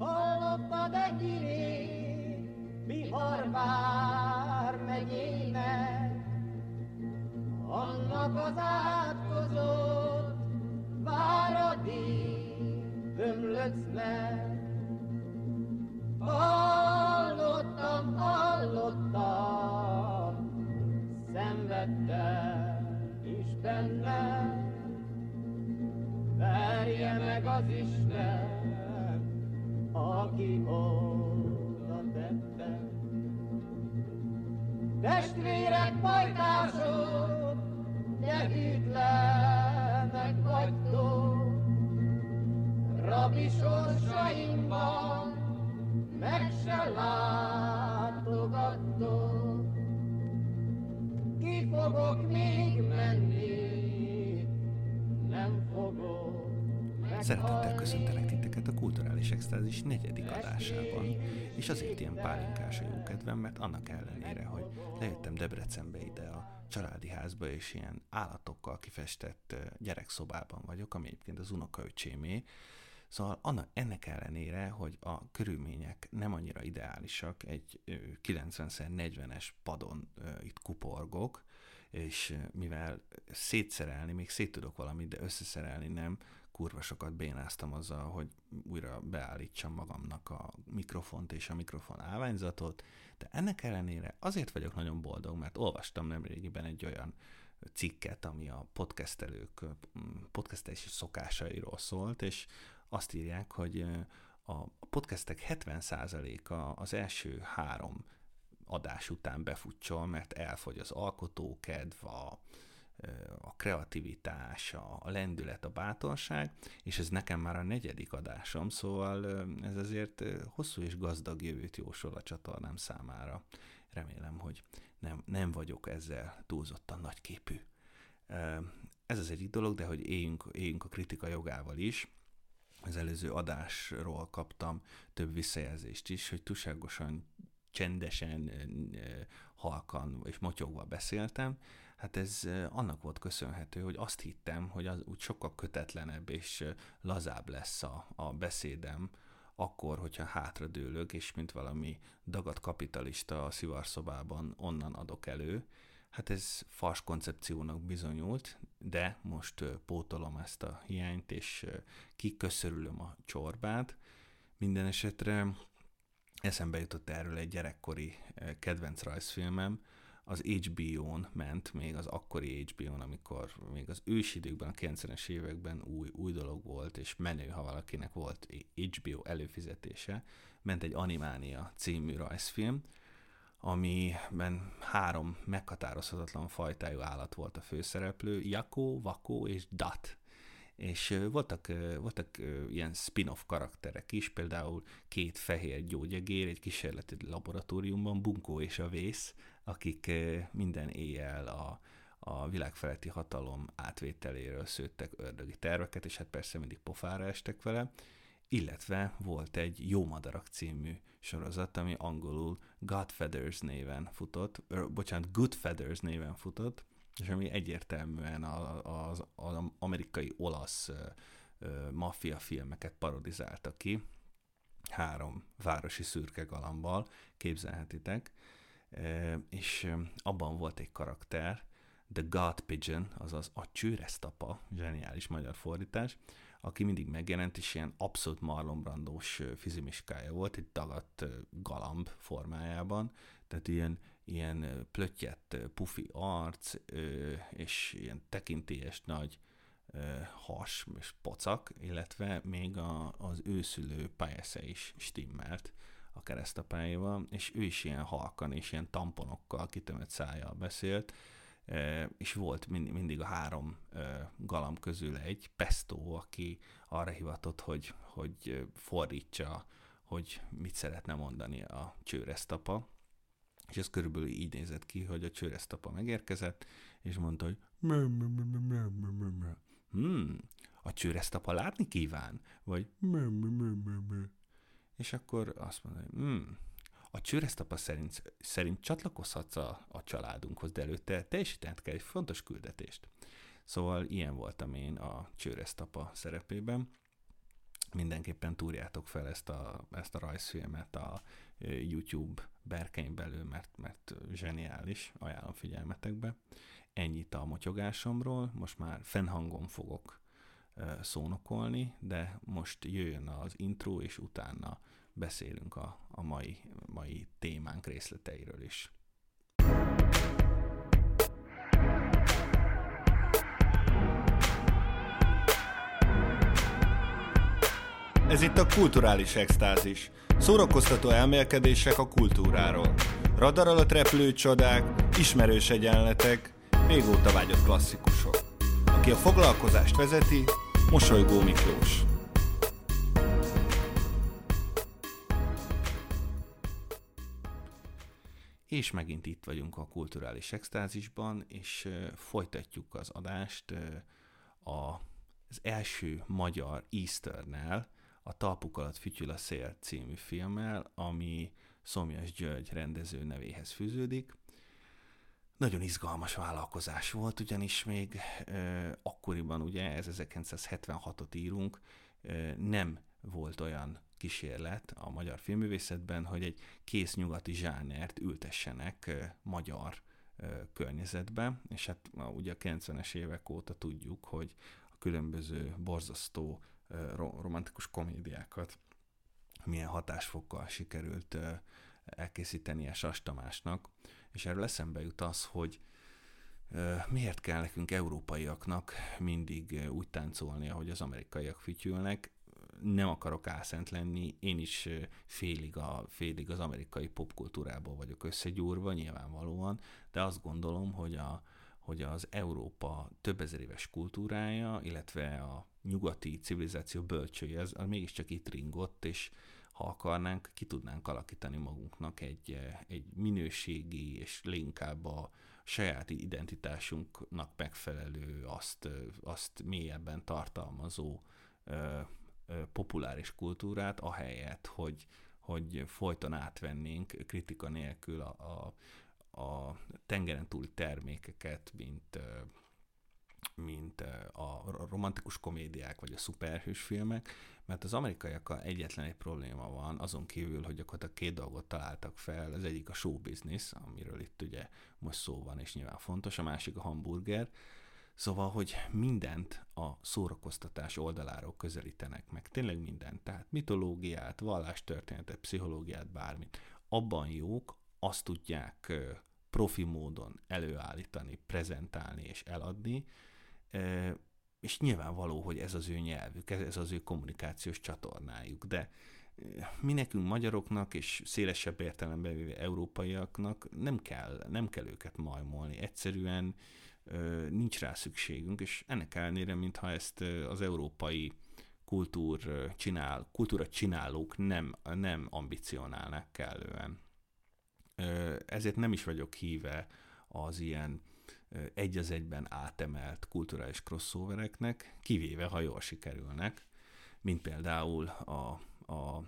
Hallottad-e hírét Bihar megyének? Annak az átkozott váradi ömlöcnek. Hallottam, hallottam, szenvedtem Istennek. Verje meg az Isten, aki oda tette. Testvérek, pajtások, de hűtlenek vagytok, Rabi sorsainkban meg se látogattok. Ki fogok még menni, nem fogok Szeretettel köszöntelek titeket a Kulturális Extázis negyedik adásában, és azért ilyen pálinkás a jó kedvem, mert annak ellenére, hogy lejöttem Debrecenbe ide a családi házba, és ilyen állatokkal kifestett gyerekszobában vagyok, ami egyébként az unokaöcsémé, Szóval annak, ennek ellenére, hogy a körülmények nem annyira ideálisak, egy 90x40-es padon itt kuporgok, és mivel szétszerelni, még szét tudok valamit, de összeszerelni nem, kurva sokat bénáztam azzal, hogy újra beállítsam magamnak a mikrofont és a mikrofon állványzatot, de ennek ellenére azért vagyok nagyon boldog, mert olvastam nemrégiben egy olyan cikket, ami a podcastelők podcastelési szokásairól szólt, és azt írják, hogy a podcastek 70%-a az első három adás után befutcsol, mert elfogy az alkotókedv, a, a kreativitás, a lendület, a bátorság, és ez nekem már a negyedik adásom, szóval ez azért hosszú és gazdag jövőt jósol a csatornám számára. Remélem, hogy nem, nem vagyok ezzel túlzottan nagyképű. Ez az egyik dolog, de hogy éljünk, éljünk a kritika jogával is, az előző adásról kaptam több visszajelzést is, hogy túlságosan csendesen, halkan és motyogva beszéltem, hát ez annak volt köszönhető, hogy azt hittem, hogy az úgy sokkal kötetlenebb és lazább lesz a, a beszédem, akkor, hogyha hátradőlök, és mint valami dagat kapitalista a szivarszobában onnan adok elő, Hát ez fals koncepciónak bizonyult, de most pótolom ezt a hiányt, és kiköszörülöm a csorbát. Minden esetre eszembe jutott erről egy gyerekkori kedvenc rajzfilmem, az HBO-n ment, még az akkori HBO-n, amikor még az ősidőkben, a 90-es években új, új dolog volt, és menő, ha valakinek volt HBO előfizetése, ment egy Animánia című rajzfilm, amiben három meghatározhatatlan fajtájú állat volt a főszereplő, Jakó, Vakó és Dat. És voltak, voltak ilyen spin-off karakterek is, például két fehér gyógyegér egy kísérleti laboratóriumban, Bunkó és a Vész, akik minden éjjel a, a világfeletti hatalom átvételéről szőttek ördögi terveket, és hát persze mindig pofára estek vele, illetve volt egy Jó Madarak című sorozat, ami angolul Godfeathers néven futott, ö, bocsánat, Goodfeathers néven futott, és ami egyértelműen az, az amerikai olasz maffia filmeket parodizálta ki, három városi szürke galambal, képzelhetitek, és abban volt egy karakter, The God Pigeon, azaz a csőresztapa, zseniális magyar fordítás, aki mindig megjelent, és ilyen abszolút marlombrandós fizimiskája volt, egy dagadt galamb formájában, tehát ilyen, ilyen plöttyett, pufi arc, és ilyen tekintélyes nagy has és pocak, illetve még a, az őszülő pályásze is stimmelt a keresztapáival, és ő is ilyen halkan és ilyen tamponokkal kitömött szájjal beszélt, és volt mindig a három galamb közül egy Pesto, aki arra hivatott, hogy, hogy fordítsa, hogy mit szeretne mondani a csőresztapa. És ez körülbelül így nézett ki, hogy a csőresztapa megérkezett, és mondta, hogy hmm, a csőresztapa látni kíván? Vagy és akkor azt mondja, hogy hmm, a csőresztapa szerint, szerint csatlakozhatsz a, a családunkhoz, de előtte teljesítened kell egy fontos küldetést. Szóval ilyen voltam én a csőresztapa szerepében. mindenképpen túrjátok fel ezt a, ezt a rajzfilmet a YouTube berkein belül, mert, mert zseniális, ajánlom figyelmetekbe. Ennyit a motyogásomról, most már fennhangon fogok szónokolni, de most jöjjön az intro, és utána beszélünk a, a mai, mai témánk részleteiről is. Ez itt a kulturális extázis. Szórakoztató elmélkedések a kultúráról. Radar alatt repülő csodák, ismerős egyenletek, régóta vágyott klasszikusok. Aki a foglalkozást vezeti, Mosolygó Miklós. És megint itt vagyunk a kulturális extázisban, és folytatjuk az adást az első magyar Easter-nel, a Talpuk alatt fütyül a szél című filmmel, ami Szomjas György rendező nevéhez fűződik. Nagyon izgalmas vállalkozás volt, ugyanis még ö, akkoriban, ugye, ez 1976-ot írunk, ö, nem volt olyan kísérlet a magyar filmművészetben, hogy egy kész nyugati zsánert ültessenek ö, magyar ö, környezetbe, és hát ugye a 90-es évek óta tudjuk, hogy a különböző borzasztó romantikus komédiákat milyen hatásfokkal sikerült elkészíteni a Tamásnak, és erről eszembe jut az, hogy miért kell nekünk európaiaknak mindig úgy táncolni, ahogy az amerikaiak fütyülnek. Nem akarok álszent lenni, én is félig, a, félig az amerikai popkultúrából vagyok összegyúrva, nyilvánvalóan, de azt gondolom, hogy a, hogy az Európa több ezer éves kultúrája, illetve a nyugati civilizáció bölcsője, az, az mégiscsak itt ringott, és ha akarnánk, ki tudnánk alakítani magunknak egy, egy minőségi és inkább a saját identitásunknak megfelelő, azt, azt mélyebben tartalmazó ö, ö, populáris kultúrát, ahelyett, hogy, hogy folyton átvennénk kritika nélkül a, a, a tengeren túli termékeket, mint mint a romantikus komédiák vagy a szuperhős filmek, mert az amerikaiakkal egyetlen egy probléma van, azon kívül, hogy gyakorlatilag két dolgot találtak fel, az egyik a show business, amiről itt ugye most szó van, és nyilván fontos, a másik a hamburger, Szóval, hogy mindent a szórakoztatás oldaláról közelítenek meg, tényleg mindent, tehát mitológiát, vallástörténetet, pszichológiát, bármit. Abban jók, azt tudják profi módon előállítani, prezentálni és eladni, és nyilvánvaló, hogy ez az ő nyelvük, ez az ő kommunikációs csatornájuk, de mi nekünk magyaroknak és szélesebb értelemben véve európaiaknak nem kell, nem kell őket majmolni, egyszerűen nincs rá szükségünk, és ennek ellenére, mintha ezt az európai kultúr csinál, kultúra csinálók nem, nem ambicionálnák kellően. Ezért nem is vagyok híve az ilyen egy az egyben átemelt kulturális crossovereknek, kivéve, ha jól sikerülnek, mint például a, a, a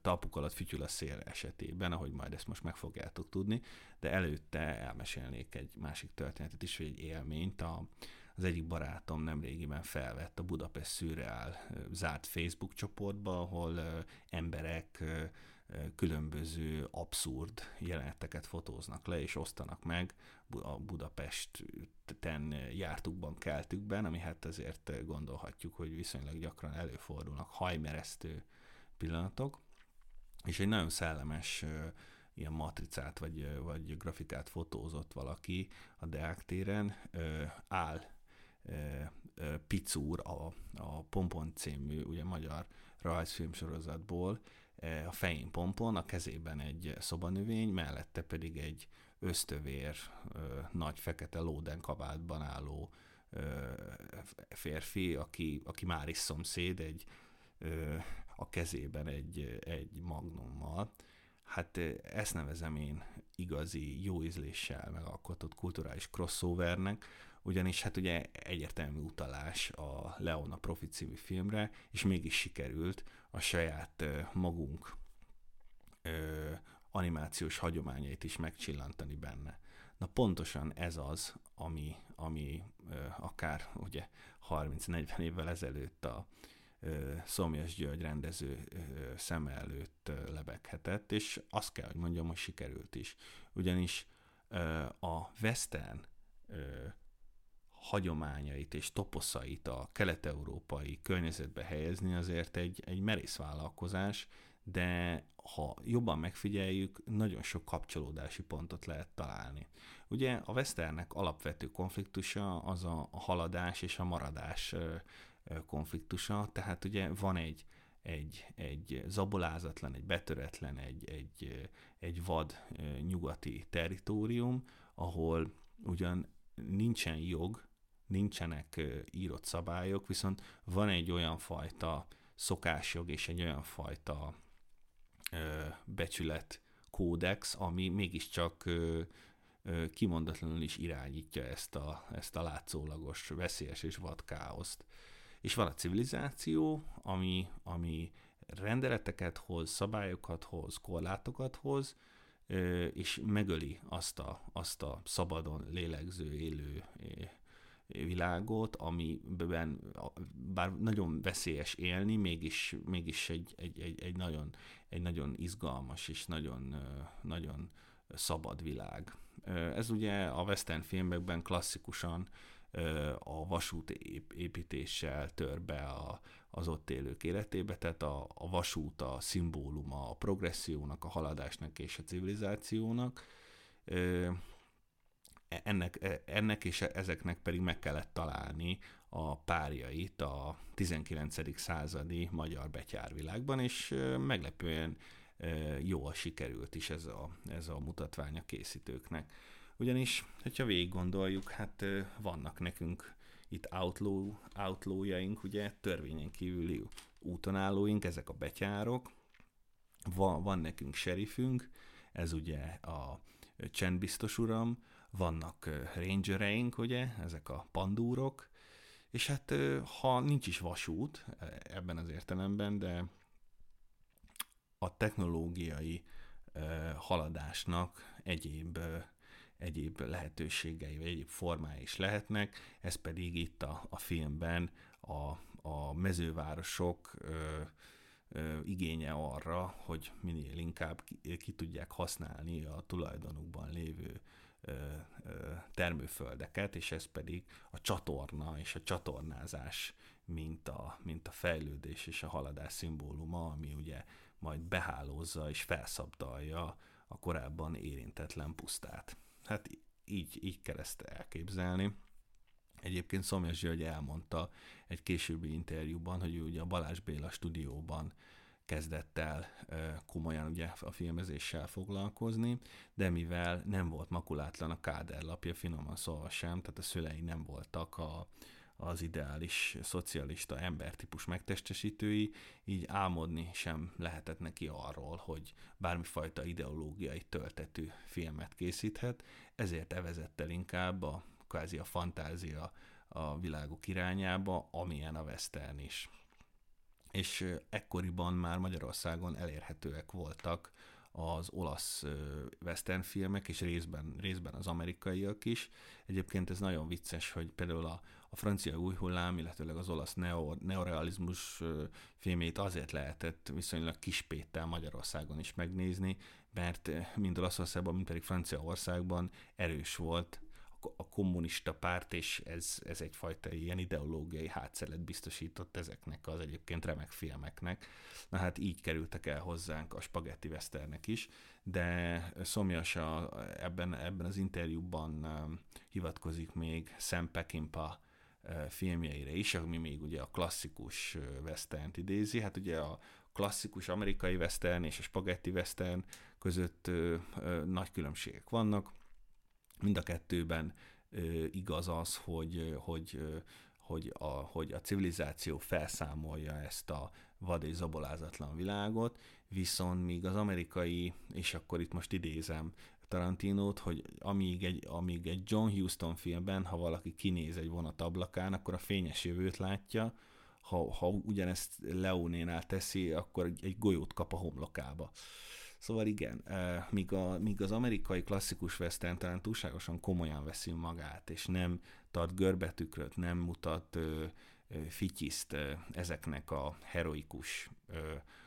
talpuk alatt fütyül a szél esetében, ahogy majd ezt most meg fogjátok tudni, de előtte elmesélnék egy másik történetet is, vagy egy élményt. A, az egyik barátom nemrégiben felvett a Budapest Szürreál zárt Facebook csoportba, ahol emberek különböző abszurd jeleneteket fotóznak le, és osztanak meg a Budapesten jártukban, keltükben, ami hát azért gondolhatjuk, hogy viszonylag gyakran előfordulnak hajmeresztő pillanatok, és egy nagyon szellemes ilyen matricát vagy, vagy grafikát fotózott valaki a Deák téren, áll Picúr a, a Pompon című ugye magyar rajzfilmsorozatból, a fején pompon, a kezében egy szobanövény, mellette pedig egy ösztövér, nagy fekete lóden kabátban álló férfi, aki, aki már is szomszéd, egy, a kezében egy, egy magnummal. Hát ezt nevezem én igazi, jó ízléssel megalkotott kulturális crossovernek, ugyanis hát ugye egyértelmű utalás a Leona Profi című filmre, és mégis sikerült a saját magunk animációs hagyományait is megcsillantani benne. Na pontosan ez az, ami, ami akár ugye 30-40 évvel ezelőtt a Szomjas György rendező szem előtt lebeghetett, és azt kell, hogy mondjam, hogy sikerült is. Ugyanis a western hagyományait és toposzait a kelet-európai környezetbe helyezni azért egy, egy merész vállalkozás, de ha jobban megfigyeljük, nagyon sok kapcsolódási pontot lehet találni. Ugye a Westernek alapvető konfliktusa az a, haladás és a maradás konfliktusa, tehát ugye van egy, egy, egy zabolázatlan, egy betöretlen, egy, egy, egy vad nyugati teritorium, ahol ugyan nincsen jog, nincsenek írott szabályok, viszont van egy olyan fajta szokásjog és egy olyan fajta becsület kódex, ami mégiscsak kimondatlanul is irányítja ezt a, ezt a látszólagos, veszélyes és vad káoszt. És van a civilizáció, ami, ami rendeleteket hoz, szabályokat hoz, korlátokat hoz, és megöli azt a, azt a szabadon lélegző, élő világot, amiben bár nagyon veszélyes élni, mégis, mégis egy, egy, egy, egy, nagyon, egy nagyon izgalmas és nagyon, nagyon szabad világ. Ez ugye a western filmekben klasszikusan a vasút építéssel tör be a, az ott élők életébe, tehát a, a vasút a szimbóluma a progressziónak, a haladásnak és a civilizációnak. Ennek, ennek és ezeknek pedig meg kellett találni a párjait a 19. századi magyar betyárvilágban, és meglepően jól sikerült is ez a, ez a mutatvány a készítőknek. Ugyanis, hogyha végig gondoljuk, hát vannak nekünk itt outlaw, outlawjaink, ugye törvényen kívüli útonállóink, ezek a betyárok, van, van nekünk serifünk, ez ugye a csendbiztos uram, vannak rangereink, ugye, ezek a pandúrok, és hát ha nincs is vasút ebben az értelemben, de a technológiai haladásnak egyéb egyéb lehetőségei, vagy egyéb formái is lehetnek, ez pedig itt a, a filmben a, a mezővárosok ö, ö, igénye arra, hogy minél inkább ki, ki tudják használni a tulajdonukban lévő termőföldeket, és ez pedig a csatorna és a csatornázás, mint a, mint a fejlődés és a haladás szimbóluma, ami ugye majd behálózza és felszabdalja a korábban érintetlen pusztát. Hát így, így kell ezt elképzelni. Egyébként Szomjas György elmondta egy későbbi interjúban, hogy ő ugye a Balázs Béla stúdióban kezdett el komolyan ugye a filmezéssel foglalkozni, de mivel nem volt makulátlan a káderlapja, finoman szólva sem, tehát a szülei nem voltak a, az ideális szocialista embertípus megtestesítői, így álmodni sem lehetett neki arról, hogy bármifajta ideológiai töltetű filmet készíthet, ezért evezett el inkább a kvázi a fantázia a világok irányába, amilyen a western is. És ekkoriban már Magyarországon elérhetőek voltak az olasz western filmek, és részben, részben az amerikaiak is. Egyébként ez nagyon vicces, hogy például a, a francia új hullám, illetőleg az olasz neo, neorealizmus filmét azért lehetett viszonylag kispéttel Magyarországon is megnézni, mert mind Olaszországban, mind pedig Franciaországban erős volt a kommunista párt, és ez, ez egyfajta ilyen ideológiai hátszelet biztosított ezeknek az egyébként remek filmeknek. Na hát így kerültek el hozzánk a spagetti westernek is, de Szomjas a, ebben, ebben az interjúban um, hivatkozik még Sam Peckinpah filmjeire is, ami még ugye a klasszikus western idézi. Hát ugye a klasszikus amerikai western és a spagetti western között ö, ö, nagy különbségek vannak. Mind a kettőben igaz az, hogy, hogy, hogy, a, hogy a civilizáció felszámolja ezt a vad és zabolázatlan világot, viszont míg az amerikai, és akkor itt most idézem Tarantinót, hogy amíg egy, amíg egy John Huston filmben, ha valaki kinéz egy vonat ablakán, akkor a fényes jövőt látja, ha, ha ugyanezt Leónénál teszi, akkor egy golyót kap a homlokába. Szóval igen, míg, a, míg az amerikai klasszikus western talán túlságosan komolyan veszi magát, és nem tart görbetükröt, nem mutat ö, fityiszt ezeknek a heroikus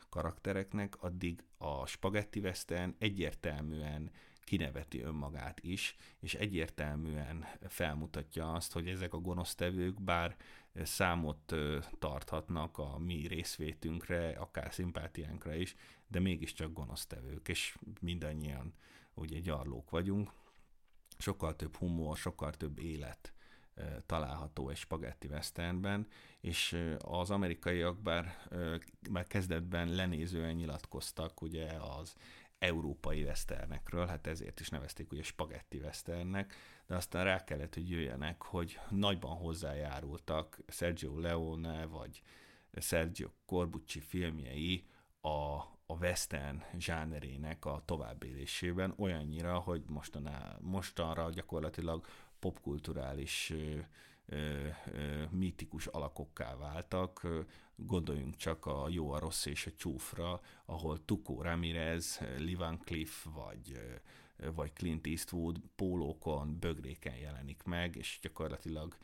karaktereknek, addig a spagetti western egyértelműen kineveti önmagát is, és egyértelműen felmutatja azt, hogy ezek a gonosztevők bár számot tarthatnak a mi részvétünkre, akár szimpátiánkra is, de mégiscsak gonosztevők, és mindannyian ugye gyarlók vagyunk. Sokkal több humor, sokkal több élet található egy spagetti westernben, és az amerikaiak bár, bár kezdetben lenézően nyilatkoztak ugye az európai westernekről, hát ezért is nevezték ugye spagetti westernnek, de aztán rá kellett, hogy jöjjenek, hogy nagyban hozzájárultak Sergio Leone vagy Sergio Corbucci filmjei a, a western zsánerének a továbbélésében olyannyira, hogy mostaná, mostanra gyakorlatilag popkulturális mítikus alakokká váltak. Gondoljunk csak a jó, a rossz és a csúfra, ahol Tuco Ramirez, Lee Van Cliff vagy vagy Clint Eastwood pólókon, bögréken jelenik meg, és gyakorlatilag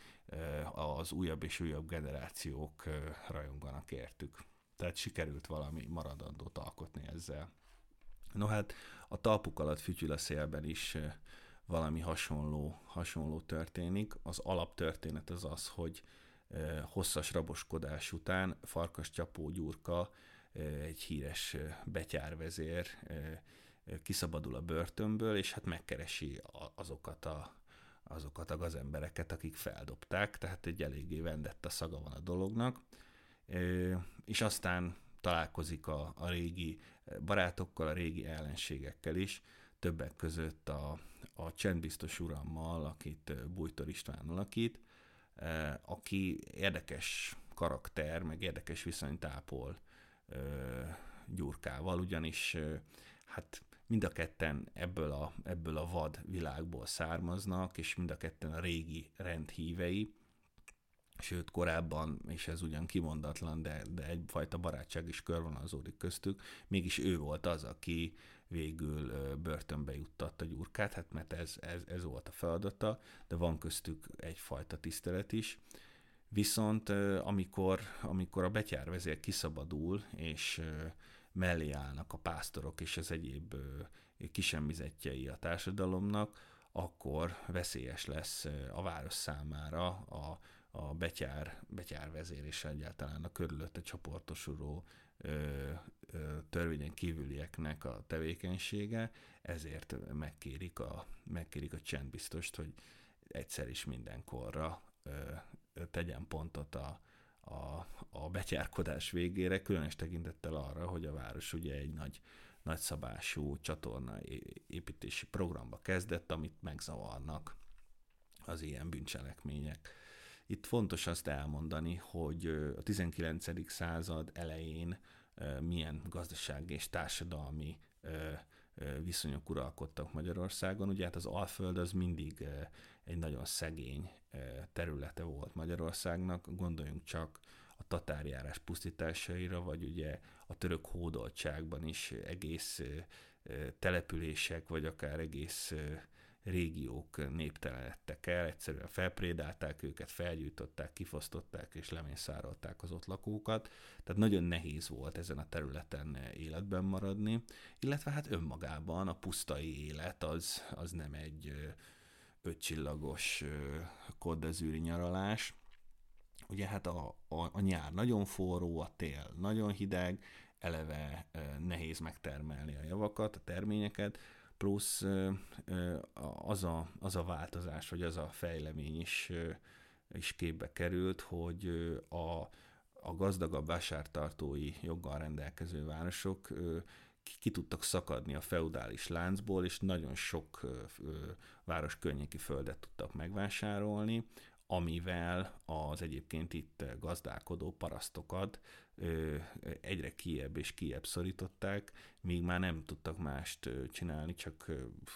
az újabb és újabb generációk rajonganak értük. Tehát sikerült valami maradandót alkotni ezzel. No hát a talpuk alatt fütyül a szélben is valami hasonló, hasonló történik. Az alaptörténet az az, hogy hosszas raboskodás után Farkas Csapó Gyurka, egy híres betyárvezér kiszabadul a börtönből, és hát megkeresi azokat a, azokat a gazembereket, akik feldobták, tehát egy eléggé vendett a szaga van a dolognak, és aztán találkozik a, a régi barátokkal, a régi ellenségekkel is, többek között a, a csendbiztos urammal, akit Bújtor István alakít, aki érdekes karakter, meg érdekes viszonyt ápol Gyurkával, ugyanis hát mind a ketten ebből a, ebből a vad világból származnak, és mind a ketten a régi rendhívei, sőt korábban, és ez ugyan kimondatlan, de, de egyfajta barátság is körvonalazódik köztük, mégis ő volt az, aki végül börtönbe juttatta Gyurkát, hát mert ez, ez, ez volt a feladata, de van köztük egyfajta tisztelet is. Viszont amikor, amikor a betyárvezér kiszabadul, és mellé állnak a pásztorok és az egyéb kisemmizetjei a társadalomnak, akkor veszélyes lesz a város számára a, a betyár, betyár vezér és egyáltalán a körülötte csoportosuló ö, ö, törvényen kívülieknek a tevékenysége, ezért megkérik a, megkérik a csendbiztost, hogy egyszer is mindenkorra ö, tegyen pontot a, a, a betyárkodás végére, különös tekintettel arra, hogy a város ugye egy nagy, nagyszabású csatorna építési programba kezdett, amit megzavarnak az ilyen bűncselekmények. Itt fontos azt elmondani, hogy a 19. század elején milyen gazdasági és társadalmi viszonyok uralkodtak Magyarországon. Ugye hát az Alföld az mindig egy nagyon szegény területe volt Magyarországnak, gondoljunk csak a tatárjárás pusztításaira, vagy ugye a török hódoltságban is egész települések, vagy akár egész régiók néptelenedtek el, egyszerűen felprédálták őket, felgyújtották, kifosztották és lemészárolták az ott lakókat, tehát nagyon nehéz volt ezen a területen életben maradni, illetve hát önmagában a pusztai élet az, az nem egy ötcsillagos koddezűri nyaralás. Ugye hát a, a, a nyár nagyon forró, a tél nagyon hideg, eleve nehéz megtermelni a javakat, a terményeket, plusz az a, az a változás, vagy az a fejlemény is, is képbe került, hogy a, a gazdagabb vásártartói joggal rendelkező városok ki tudtak szakadni a feudális láncból, és nagyon sok város környéki földet tudtak megvásárolni, amivel az egyébként itt gazdálkodó parasztokat egyre kiebb és kiebb szorították, míg már nem tudtak mást csinálni, csak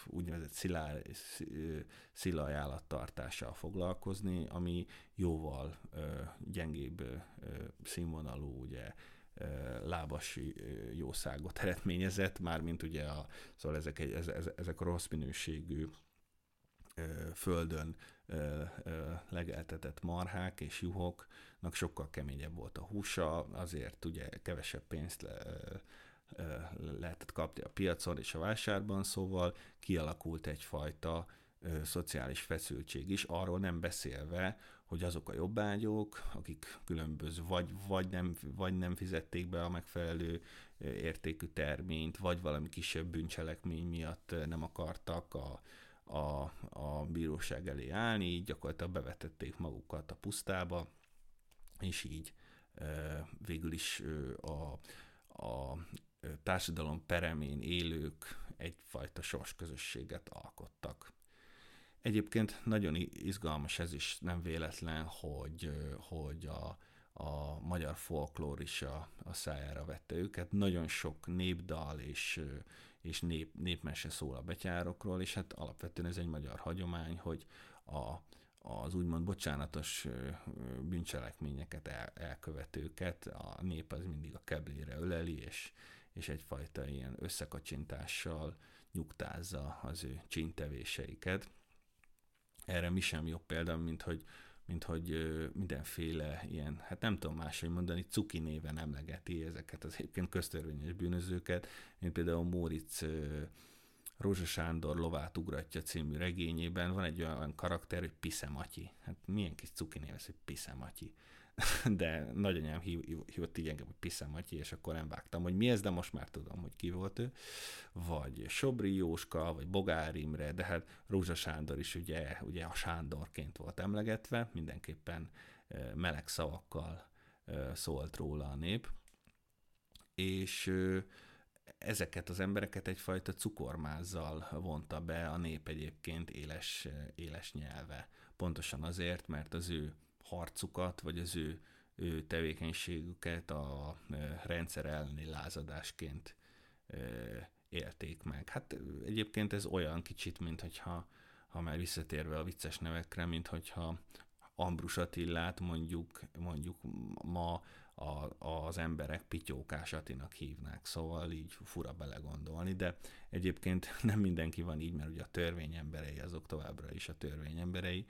úgynevezett szilá, szilaj állattartással foglalkozni, ami jóval gyengébb színvonalú, ugye lábas jószágot eredményezett, mármint ugye a, szóval ezek, ezek a rossz minőségű földön legeltetett marhák és juhoknak sokkal keményebb volt a húsa, azért ugye kevesebb pénzt le, lehetett kapni a piacon és a vásárban, szóval kialakult egyfajta szociális feszültség is, arról nem beszélve, hogy azok a jobbágyok, akik különböző, vagy, vagy, nem, vagy nem fizették be a megfelelő értékű terményt, vagy valami kisebb bűncselekmény miatt nem akartak a, a, a bíróság elé állni, így gyakorlatilag bevetették magukat a pusztába, és így végül is a, a társadalom peremén élők egyfajta sorsközösséget alkottak. Egyébként nagyon izgalmas ez is, nem véletlen, hogy, hogy a, a magyar folklór is a, a szájára vette őket. Nagyon sok népdal és, és nép, népmese szól a betyárokról, és hát alapvetően ez egy magyar hagyomány, hogy a, az úgymond bocsánatos bűncselekményeket el, elkövetőket a nép az mindig a keblére öleli, és, és egyfajta ilyen összekacsintással nyugtázza az ő csintevéseiket. Erre mi sem jobb példa, mint hogy, mint hogy mindenféle ilyen, hát nem tudom máshogy mondani, cuki néven emlegeti ezeket az egyébként köztörvényes bűnözőket, mint például Móricz Rózsa Sándor lovát ugratja című regényében van egy olyan karakter, hogy Piszematyi. Hát milyen kis cuki név ez, hogy Piszematyi. de nagyanyám hívott így engem, hogy Piszem Matyi, és akkor nem vágtam, hogy mi ez, de most már tudom, hogy ki volt ő. Vagy Sobri Jóska, vagy Bogár Imre, de hát Rózsa Sándor is ugye, ugye a Sándorként volt emlegetve, mindenképpen meleg szavakkal szólt róla a nép. És ezeket az embereket egyfajta cukormázzal vonta be a nép egyébként éles, éles nyelve. Pontosan azért, mert az ő harcukat, vagy az ő, ő tevékenységüket a rendszer elleni lázadásként élték meg. Hát egyébként ez olyan kicsit, mint hogyha, ha már visszatérve a vicces nevekre, mint hogyha Ambrus Attillát mondjuk, mondjuk ma a, az emberek Pityókás Atinak hívnák, szóval így fura belegondolni, de egyébként nem mindenki van így, mert ugye a törvény emberei azok továbbra is a törvény emberei,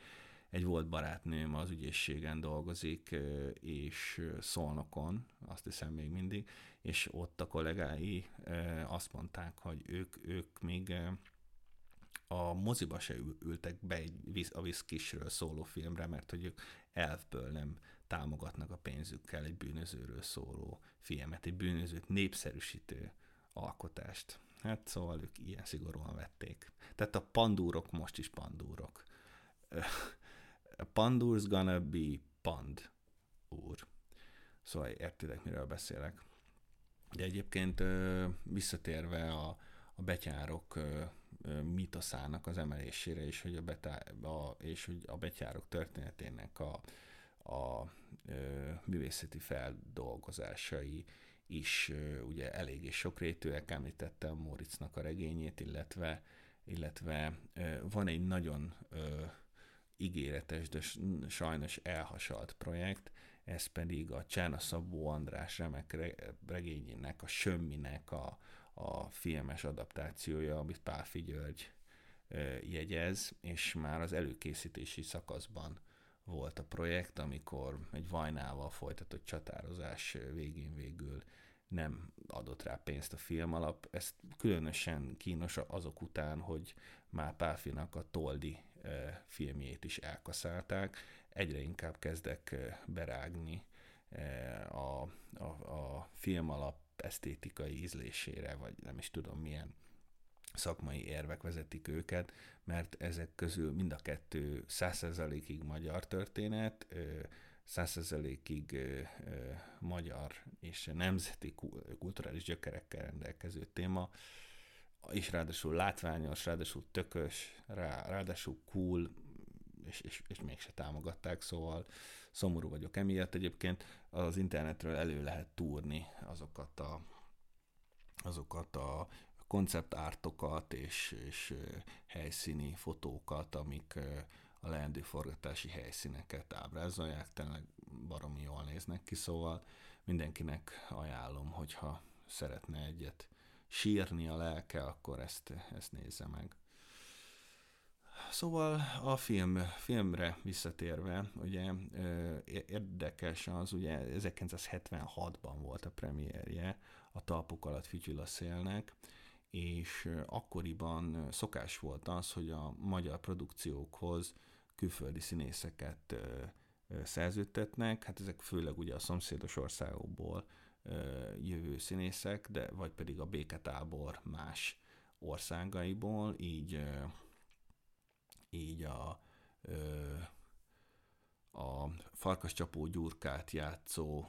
egy volt barátnőm az ügyészségen dolgozik, és szolnokon, azt hiszem még mindig, és ott a kollégái azt mondták, hogy ők, ők még a moziba se ültek be egy a Viszkisről szóló filmre, mert hogy ők elfből nem támogatnak a pénzükkel egy bűnözőről szóló filmet, egy bűnözőt népszerűsítő alkotást. Hát szóval ők ilyen szigorúan vették. Tehát a pandúrok most is pandúrok. Pandur's gonna be Pand úr. Szóval értitek, miről beszélek. De egyébként visszatérve a, a betyárok mitoszának az emelésére, és hogy a, betá, a, és hogy a betyárok történetének a, a a művészeti feldolgozásai is ugye eléggé sokrétűek, említettem Moritznak a regényét, illetve, illetve van egy nagyon ígéretes, de sajnos elhasalt projekt, ez pedig a Csána Szabó András remek regényének, a Sömminek a, a filmes adaptációja, amit Pálfi György jegyez, és már az előkészítési szakaszban volt a projekt, amikor egy vajnával folytatott csatározás végén végül nem adott rá pénzt a film alap. Ez különösen kínos azok után, hogy már Pálfinak a Toldi filmjét is elkaszálták. Egyre inkább kezdek berágni a, a, a film alap esztétikai ízlésére, vagy nem is tudom milyen szakmai érvek vezetik őket, mert ezek közül mind a kettő százszerzalékig magyar történet, százszerzalékig magyar és nemzeti kulturális gyökerekkel rendelkező téma, és ráadásul látványos, ráadásul tökös, rá, ráadásul cool, és, és, és mégse támogatták, szóval szomorú vagyok emiatt. Egyébként az internetről elő lehet túrni azokat a, azokat a konceptártokat és, és helyszíni fotókat, amik a leendő forgatási helyszíneket ábrázolják, tényleg baromi jól néznek ki, szóval mindenkinek ajánlom, hogyha szeretne egyet sírni a lelke, akkor ezt, ezt nézze meg. Szóval a film, filmre visszatérve, ugye érdekes az, ugye 1976-ban volt a premierje a talpuk alatt fütyül a szélnek, és akkoriban szokás volt az, hogy a magyar produkciókhoz külföldi színészeket szerződtetnek, hát ezek főleg ugye a szomszédos országokból jövő színészek, de vagy pedig a béketábor más országaiból, így így a a Farkas Csapó Gyurkát játszó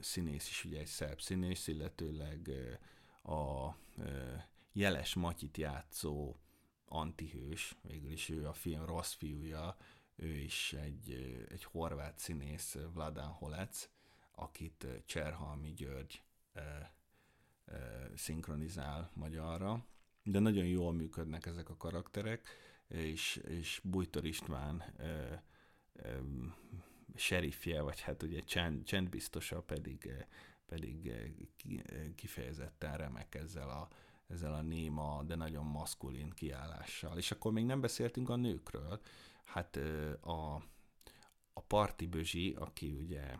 színész is ugye egy szerb színész, illetőleg a Jeles Matyit játszó antihős, végül is ő a film rossz fiúja, ő is egy, egy horvát színész, Vladan Holec, akit Cserhalmi György szinkronizál magyarra, de nagyon jól működnek ezek a karakterek, és, és Bújtor István serifje, vagy hát ugye csend, csendbiztosa pedig, pedig kifejezetten remek ezzel a, ezzel a néma, de nagyon maszkulin kiállással. És akkor még nem beszéltünk a nőkről. Hát a, a Parti Bözsi, aki ugye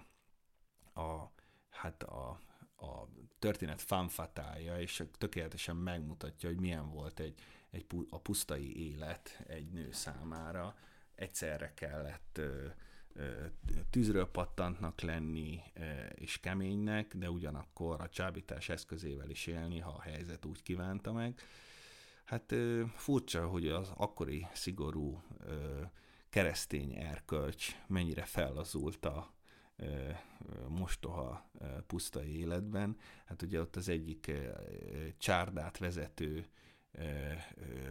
a, hát a, a történet fanfatája, és tökéletesen megmutatja, hogy milyen volt egy, egy a pusztai élet egy nő számára. Egyszerre kellett tűzről pattantnak lenni és keménynek, de ugyanakkor a csábítás eszközével is élni, ha a helyzet úgy kívánta meg. Hát furcsa, hogy az akkori szigorú keresztény erkölcs mennyire fellazult a mostoha pusztai életben. Hát ugye ott az egyik csárdát vezető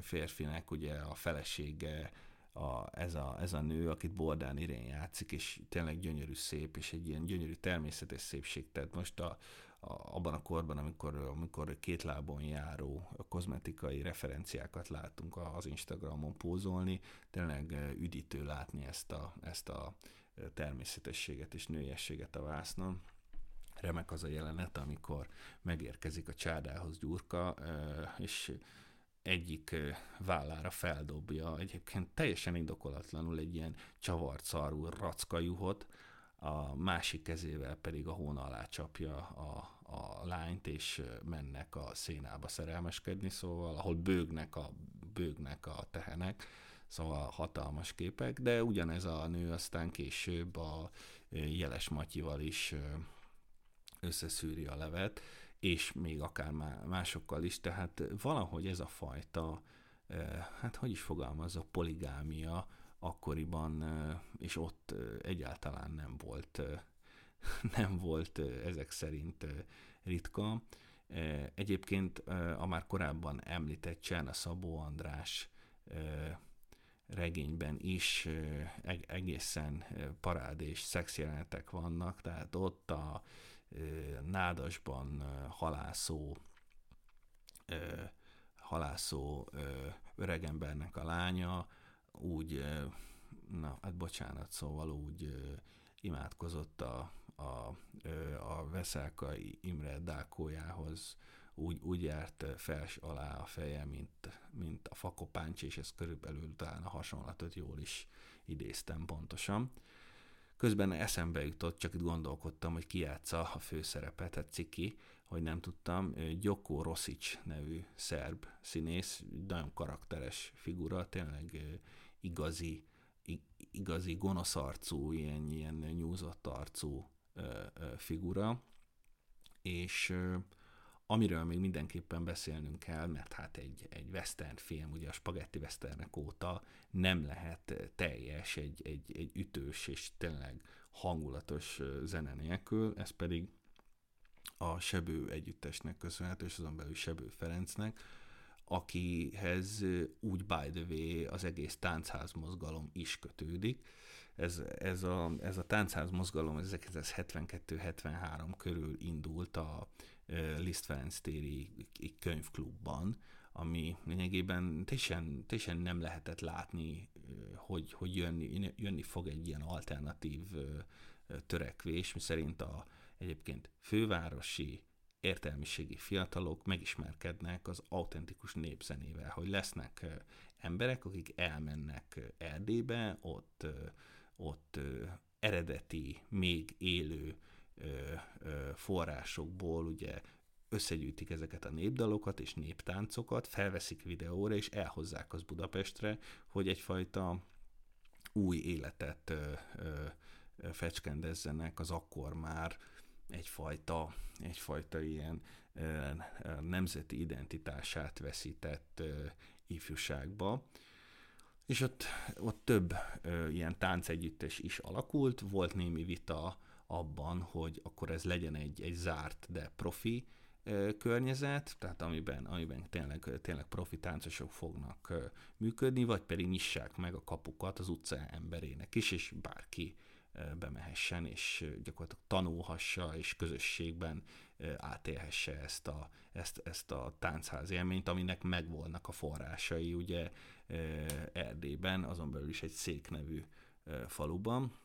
férfinek ugye a felesége a, ez, a, ez a nő, akit Bordán Irén játszik, és tényleg gyönyörű szép, és egy ilyen gyönyörű természetes szépség. Tehát most a, a, abban a korban, amikor, amikor két lábon járó kozmetikai referenciákat látunk az Instagramon pózolni, tényleg üdítő látni ezt a, ezt a természetességet és nőiességet a vásznon. Remek az a jelenet, amikor megérkezik a csádához Gyurka, és egyik vállára feldobja egyébként teljesen indokolatlanul egy ilyen csavart szarú rackajuhot, a másik kezével pedig a hóna alá csapja a, a lányt, és mennek a szénába szerelmeskedni, szóval ahol bőgnek a, bőgnek a tehenek, szóval hatalmas képek, de ugyanez a nő aztán később a Jeles Matyival is összeszűri a levet, és még akár másokkal is, tehát valahogy ez a fajta, hát hogy is fogalmazza, poligámia akkoriban, és ott egyáltalán nem volt, nem volt ezek szerint ritka. Egyébként a már korábban említett Cserna Szabó András regényben is egészen parád és szexjelenetek vannak, tehát ott a nádasban halászó halászó öregembernek a lánya úgy, na hát bocsánat, szóval úgy imádkozott a, a, a Veszelkai Imre dákójához, úgy, úgy járt fels alá a feje, mint, mint a fakopáncs, és ez körülbelül talán a hasonlatot jól is idéztem pontosan. Közben eszembe jutott, csak itt gondolkodtam, hogy ki játsza a főszerepet, hát ciki, hogy nem tudtam, Gyoko Rosic nevű szerb színész, nagyon karakteres figura, tényleg igazi, igazi gonosz arcú, ilyen, ilyen nyúzott arcú figura, és amiről még mindenképpen beszélnünk kell, mert hát egy, egy western film, ugye a spagetti westernek óta nem lehet teljes, egy, egy, egy ütős és tényleg hangulatos zene nélkül, ez pedig a Sebő együttesnek köszönhető, és azon belül Sebő Ferencnek, akihez úgy by the way az egész táncház mozgalom is kötődik. Ez, ez, a, ez a táncház mozgalom 1972-73 körül indult a Liszt Ferenc téri könyvklubban, ami lényegében teljesen, teljesen nem lehetett látni, hogy, hogy jönni, jönni fog egy ilyen alternatív törekvés, mi szerint a egyébként fővárosi értelmiségi fiatalok megismerkednek az autentikus népzenével, hogy lesznek emberek, akik elmennek Erdélybe, ott, ott eredeti, még élő forrásokból ugye összegyűjtik ezeket a népdalokat és néptáncokat, felveszik videóra, és elhozzák az Budapestre, hogy egyfajta új életet ö, ö, fecskendezzenek az akkor már egyfajta, egyfajta ilyen nemzeti identitását veszített ifjúságba. És ott, ott több ö, ilyen táncegyüttes is alakult, volt némi vita abban, hogy akkor ez legyen egy, egy zárt, de profi környezet, tehát amiben, amiben tényleg, tényleg profi táncosok fognak működni, vagy pedig nyissák meg a kapukat az utca emberének is, és bárki bemehessen, és gyakorlatilag tanulhassa, és közösségben átélhesse ezt a, ezt, ezt a táncház élményt, aminek megvolnak a forrásai, ugye Erdélyben, azon belül is egy szék nevű faluban.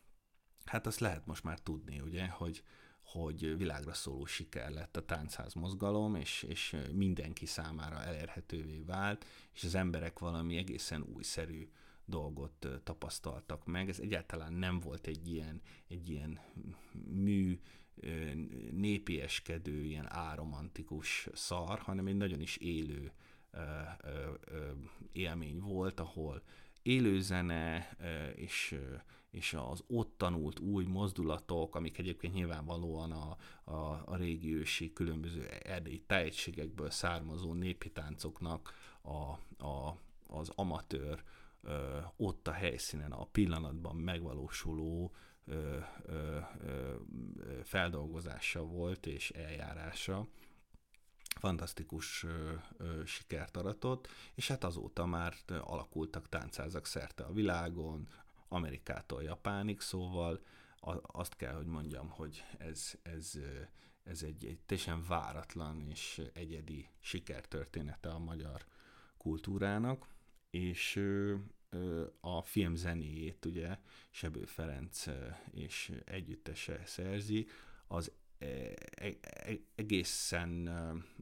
Hát azt lehet most már tudni, ugye, hogy, hogy világra szóló siker lett a táncház mozgalom, és, és mindenki számára elérhetővé vált, és az emberek valami egészen újszerű dolgot tapasztaltak meg. Ez egyáltalán nem volt egy ilyen, egy ilyen mű, népieskedő, ilyen áromantikus szar, hanem egy nagyon is élő élmény volt, ahol élőzene és és az ott tanult új mozdulatok, amik egyébként nyilvánvalóan a, a, a régi ősi különböző erdélyi tájegységekből származó népi táncoknak a, a, az amatőr ott a helyszínen, a pillanatban megvalósuló ö, feldolgozása volt és eljárása fantasztikus ö, ö, sikert aratott, és hát azóta már alakultak táncázak szerte a világon, Amerikától Japánig, szóval azt kell, hogy mondjam, hogy ez, ez, ez egy, egy teljesen váratlan és egyedi sikertörténete a magyar kultúrának, és a film zenéjét ugye Sebő Ferenc és együttese szerzi, az egészen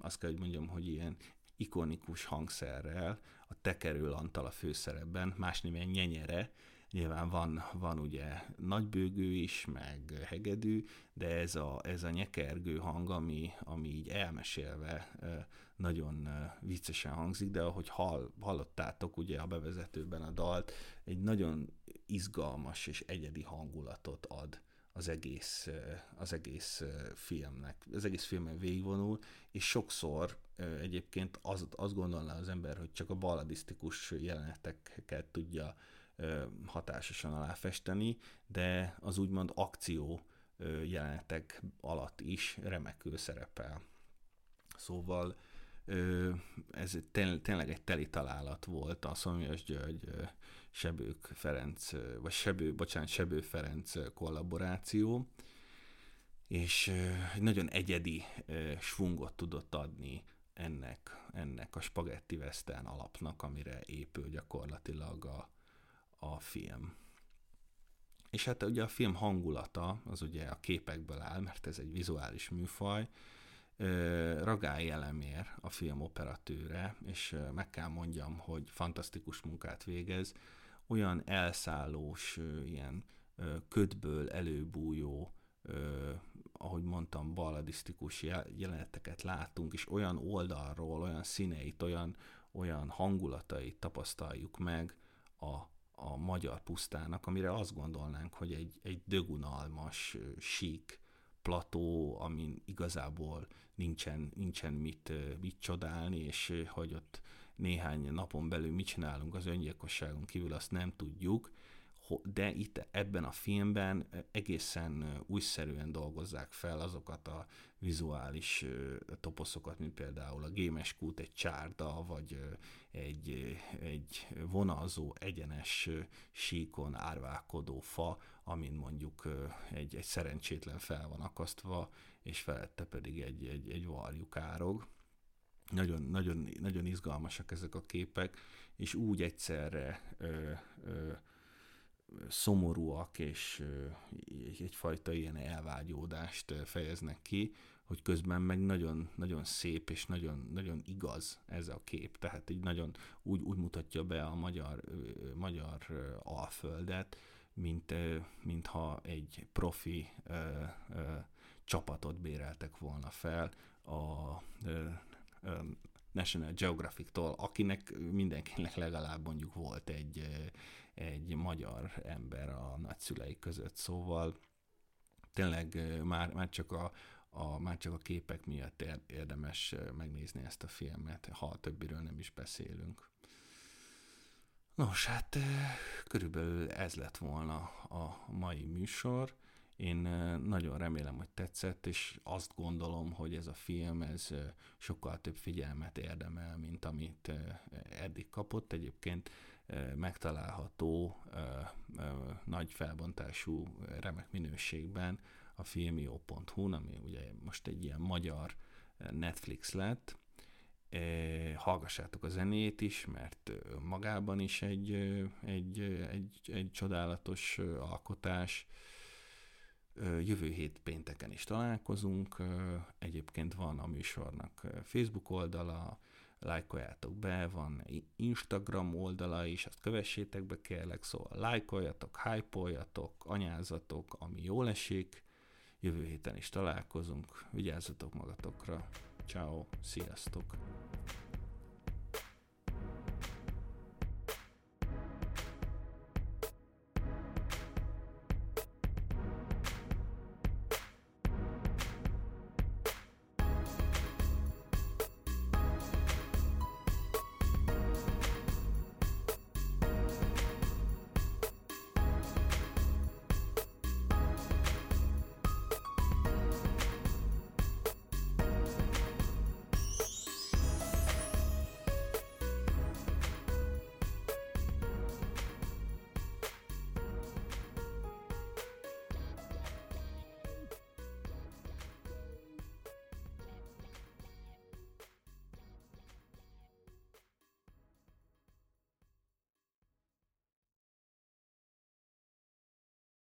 azt kell, hogy mondjam, hogy ilyen ikonikus hangszerrel, a Tekerő Antal a főszerepben, más néven Nyenyere, Nyilván van, van ugye nagybőgő is, meg hegedű, de ez a, ez a nyekergő hang, ami, ami így elmesélve nagyon viccesen hangzik, de ahogy hall, hallottátok ugye a bevezetőben a dalt, egy nagyon izgalmas és egyedi hangulatot ad az egész, az egész filmnek. Az egész filmen végigvonul, és sokszor egyébként az, azt gondolná az ember, hogy csak a balladisztikus jeleneteket tudja hatásosan aláfesteni, de az úgymond akció jelenetek alatt is remekül szerepel. Szóval ez tényleg egy teli találat volt a Szomjas György Sebők Ferenc, vagy Sebő, bocsánat, Sebő Ferenc kollaboráció, és egy nagyon egyedi svungot tudott adni ennek, ennek a spagetti western alapnak, amire épül gyakorlatilag a, a film. És hát ugye a film hangulata, az ugye a képekből áll, mert ez egy vizuális műfaj, Ragály Elemér a film operatőre, és meg kell mondjam, hogy fantasztikus munkát végez, olyan elszállós, ilyen ködből előbújó, ahogy mondtam, balladisztikus jeleneteket látunk, és olyan oldalról, olyan színeit, olyan, olyan hangulatait tapasztaljuk meg a a magyar pusztának, amire azt gondolnánk, hogy egy, egy dögunalmas, sík plató, amin igazából nincsen, nincsen mit, mit csodálni, és hogy ott néhány napon belül mit csinálunk az öngyilkosságon kívül, azt nem tudjuk, de itt ebben a filmben egészen újszerűen dolgozzák fel azokat a vizuális toposzokat, mint például a gémes kút, egy csárda, vagy egy, egy vonalzó, egyenes síkon árválkodó fa, amin mondjuk egy, egy szerencsétlen fel van akasztva, és felette pedig egy, egy, egy varjuk árog. Nagyon, nagyon, nagyon izgalmasak ezek a képek, és úgy egyszerre ö, ö, szomorúak, és egyfajta ilyen elvágyódást fejeznek ki, hogy közben meg nagyon, nagyon szép és nagyon, nagyon igaz ez a kép. Tehát így nagyon úgy, úgy mutatja be a magyar, magyar alföldet, mint, mintha egy profi ö, ö, csapatot béreltek volna fel a ö, ö, National Geographic-tól, akinek mindenkinek legalább mondjuk volt egy, egy magyar ember a nagyszülei között, szóval tényleg már, már csak a, a, már csak a képek miatt érdemes megnézni ezt a filmet, ha a többiről nem is beszélünk. Nos, hát körülbelül ez lett volna a mai műsor. Én nagyon remélem, hogy tetszett, és azt gondolom, hogy ez a film ez sokkal több figyelmet érdemel, mint amit eddig kapott. Egyébként megtalálható nagy felbontású, remek minőségben a filmio.hu, ami ugye most egy ilyen magyar Netflix lett, hallgassátok a zenét is, mert magában is egy, egy, egy, egy csodálatos alkotás. Jövő hét pénteken is találkozunk. Egyébként van a műsornak Facebook oldala, lájkoljátok be, van Instagram oldala is, azt kövessétek be kérlek, szóval lájkoljatok, hypoljatok, anyázatok, ami jól esik. Jövő héten is találkozunk, vigyázzatok magatokra. Ciao, sziasztok!